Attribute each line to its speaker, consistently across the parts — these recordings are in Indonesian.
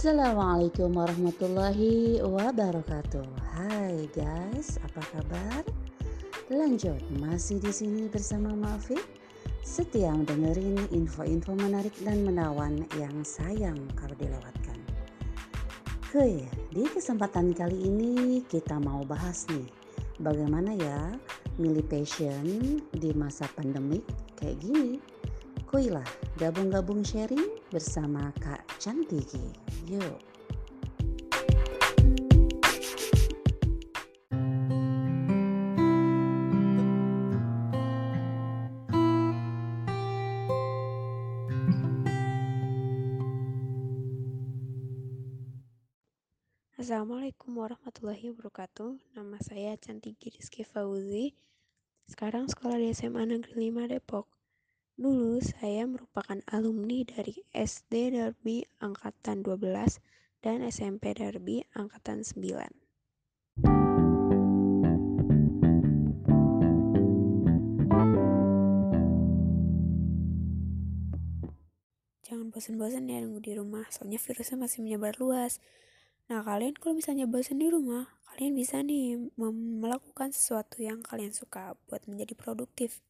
Speaker 1: Assalamualaikum warahmatullahi wabarakatuh. Hai guys, apa kabar? Lanjut, masih di sini bersama Mafi. Setia dengerin info-info menarik dan menawan yang sayang kalau dilewatkan. Oke, di kesempatan kali ini kita mau bahas nih, bagaimana ya milih passion di masa pandemik kayak gini. Kuilah gabung-gabung sharing bersama Kak Cantiki. Yuk.
Speaker 2: Assalamualaikum warahmatullahi wabarakatuh. Nama saya Cantiki Rizky Fauzi. Sekarang sekolah di SMA Negeri 5 Depok. Dulu saya merupakan alumni dari SD Darby Angkatan 12 dan SMP Darby Angkatan 9. Jangan bosan-bosan ya nunggu di rumah, soalnya virusnya masih menyebar luas. Nah, kalian kalau misalnya bosan di rumah, kalian bisa nih melakukan sesuatu yang kalian suka buat menjadi produktif.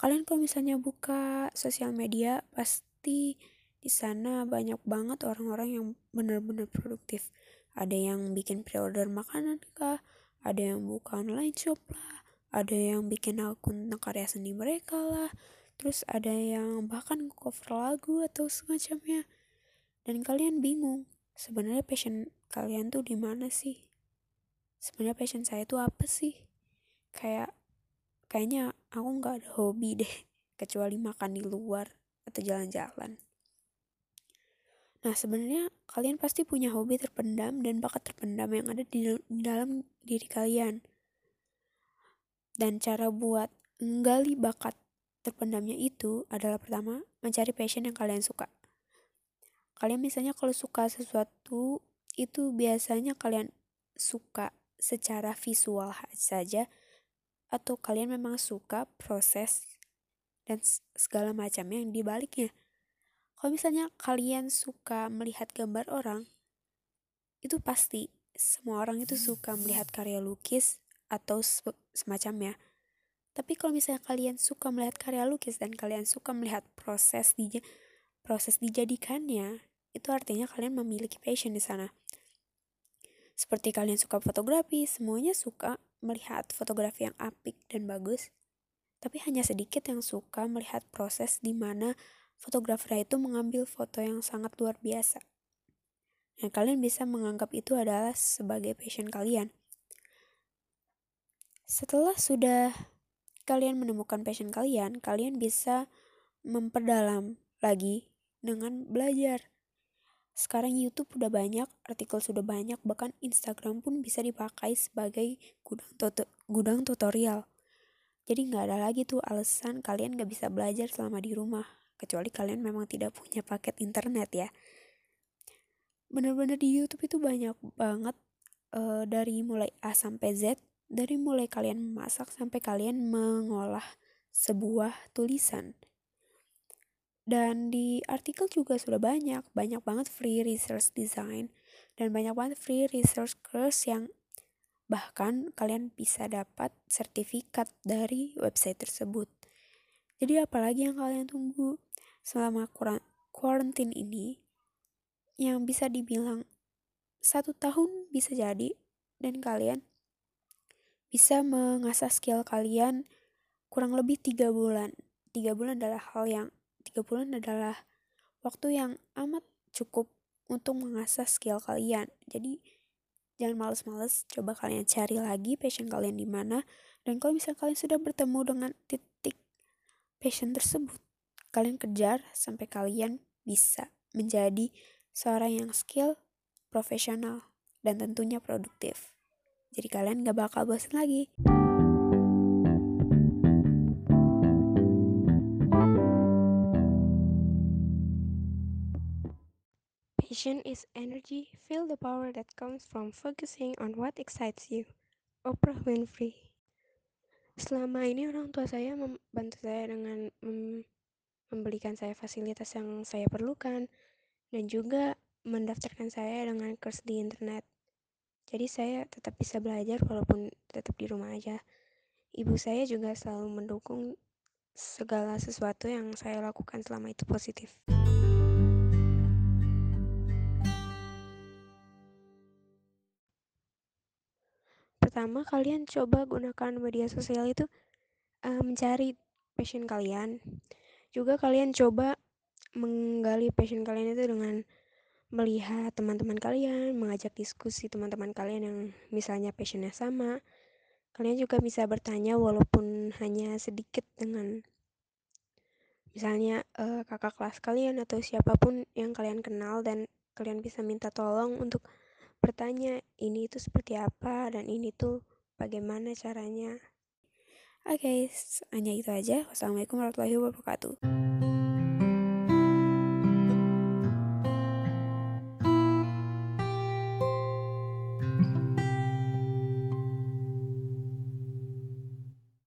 Speaker 2: Kalian kalau misalnya buka sosial media, pasti di sana banyak banget orang-orang yang benar-benar produktif. Ada yang bikin pre-order makanan kah, ada yang buka online shop lah, ada yang bikin akun tentang karya seni mereka lah, terus ada yang bahkan cover lagu atau semacamnya. Dan kalian bingung, sebenarnya passion kalian tuh di mana sih sebenarnya passion saya tuh apa sih kayak kayaknya aku nggak ada hobi deh kecuali makan di luar atau jalan-jalan Nah, sebenarnya kalian pasti punya hobi terpendam dan bakat terpendam yang ada di, di dalam diri kalian. Dan cara buat menggali bakat terpendamnya itu adalah pertama, mencari passion yang kalian suka. Kalian misalnya kalau suka sesuatu itu biasanya kalian suka secara visual saja atau kalian memang suka proses dan segala macam yang dibaliknya. Kalau misalnya kalian suka melihat gambar orang, itu pasti semua orang itu suka melihat karya lukis atau semacamnya. Tapi kalau misalnya kalian suka melihat karya lukis dan kalian suka melihat proses di proses dijadikannya, itu artinya kalian memiliki passion di sana. Seperti kalian suka fotografi, semuanya suka melihat fotografi yang apik dan bagus. Tapi hanya sedikit yang suka melihat proses di mana fotografer itu mengambil foto yang sangat luar biasa. Dan kalian bisa menganggap itu adalah sebagai passion kalian. Setelah sudah kalian menemukan passion kalian, kalian bisa memperdalam lagi dengan belajar. Sekarang YouTube udah banyak, artikel sudah banyak, bahkan Instagram pun bisa dipakai sebagai gudang, tuto gudang tutorial. Jadi nggak ada lagi tuh alasan kalian nggak bisa belajar selama di rumah, kecuali kalian memang tidak punya paket internet ya. Bener-bener di YouTube itu banyak banget uh, dari mulai A sampai Z, dari mulai kalian memasak sampai kalian mengolah sebuah tulisan dan di artikel juga sudah banyak, banyak banget free research design dan banyak banget free research course yang bahkan kalian bisa dapat sertifikat dari website tersebut. Jadi apalagi yang kalian tunggu selama quarantine ini yang bisa dibilang satu tahun bisa jadi dan kalian bisa mengasah skill kalian kurang lebih tiga bulan. Tiga bulan adalah hal yang tiga bulan adalah waktu yang amat cukup untuk mengasah skill kalian. Jadi jangan males-males, coba kalian cari lagi passion kalian di mana. Dan kalau misalnya kalian sudah bertemu dengan titik passion tersebut, kalian kejar sampai kalian bisa menjadi seorang yang skill, profesional, dan tentunya produktif. Jadi kalian gak bakal bosan lagi.
Speaker 3: Passion is energy. Feel the power that comes from focusing on what excites you. Oprah Winfrey. Selama ini orang tua saya membantu saya dengan mem membelikan saya fasilitas yang saya perlukan dan juga
Speaker 2: mendaftarkan saya dengan kurs di internet. Jadi saya tetap bisa belajar walaupun tetap di rumah aja. Ibu saya juga selalu mendukung segala sesuatu yang saya lakukan selama itu positif. Pertama, kalian coba gunakan media sosial itu uh, mencari passion kalian. Juga kalian coba menggali passion kalian itu dengan melihat teman-teman kalian, mengajak diskusi teman-teman kalian yang misalnya passionnya sama. Kalian juga bisa bertanya walaupun hanya sedikit dengan misalnya uh, kakak kelas kalian atau siapa pun yang kalian kenal dan kalian bisa minta tolong untuk bertanya ini itu seperti apa dan ini tuh bagaimana caranya.
Speaker 4: Oke, okay, hanya itu aja. Wassalamualaikum warahmatullahi wabarakatuh.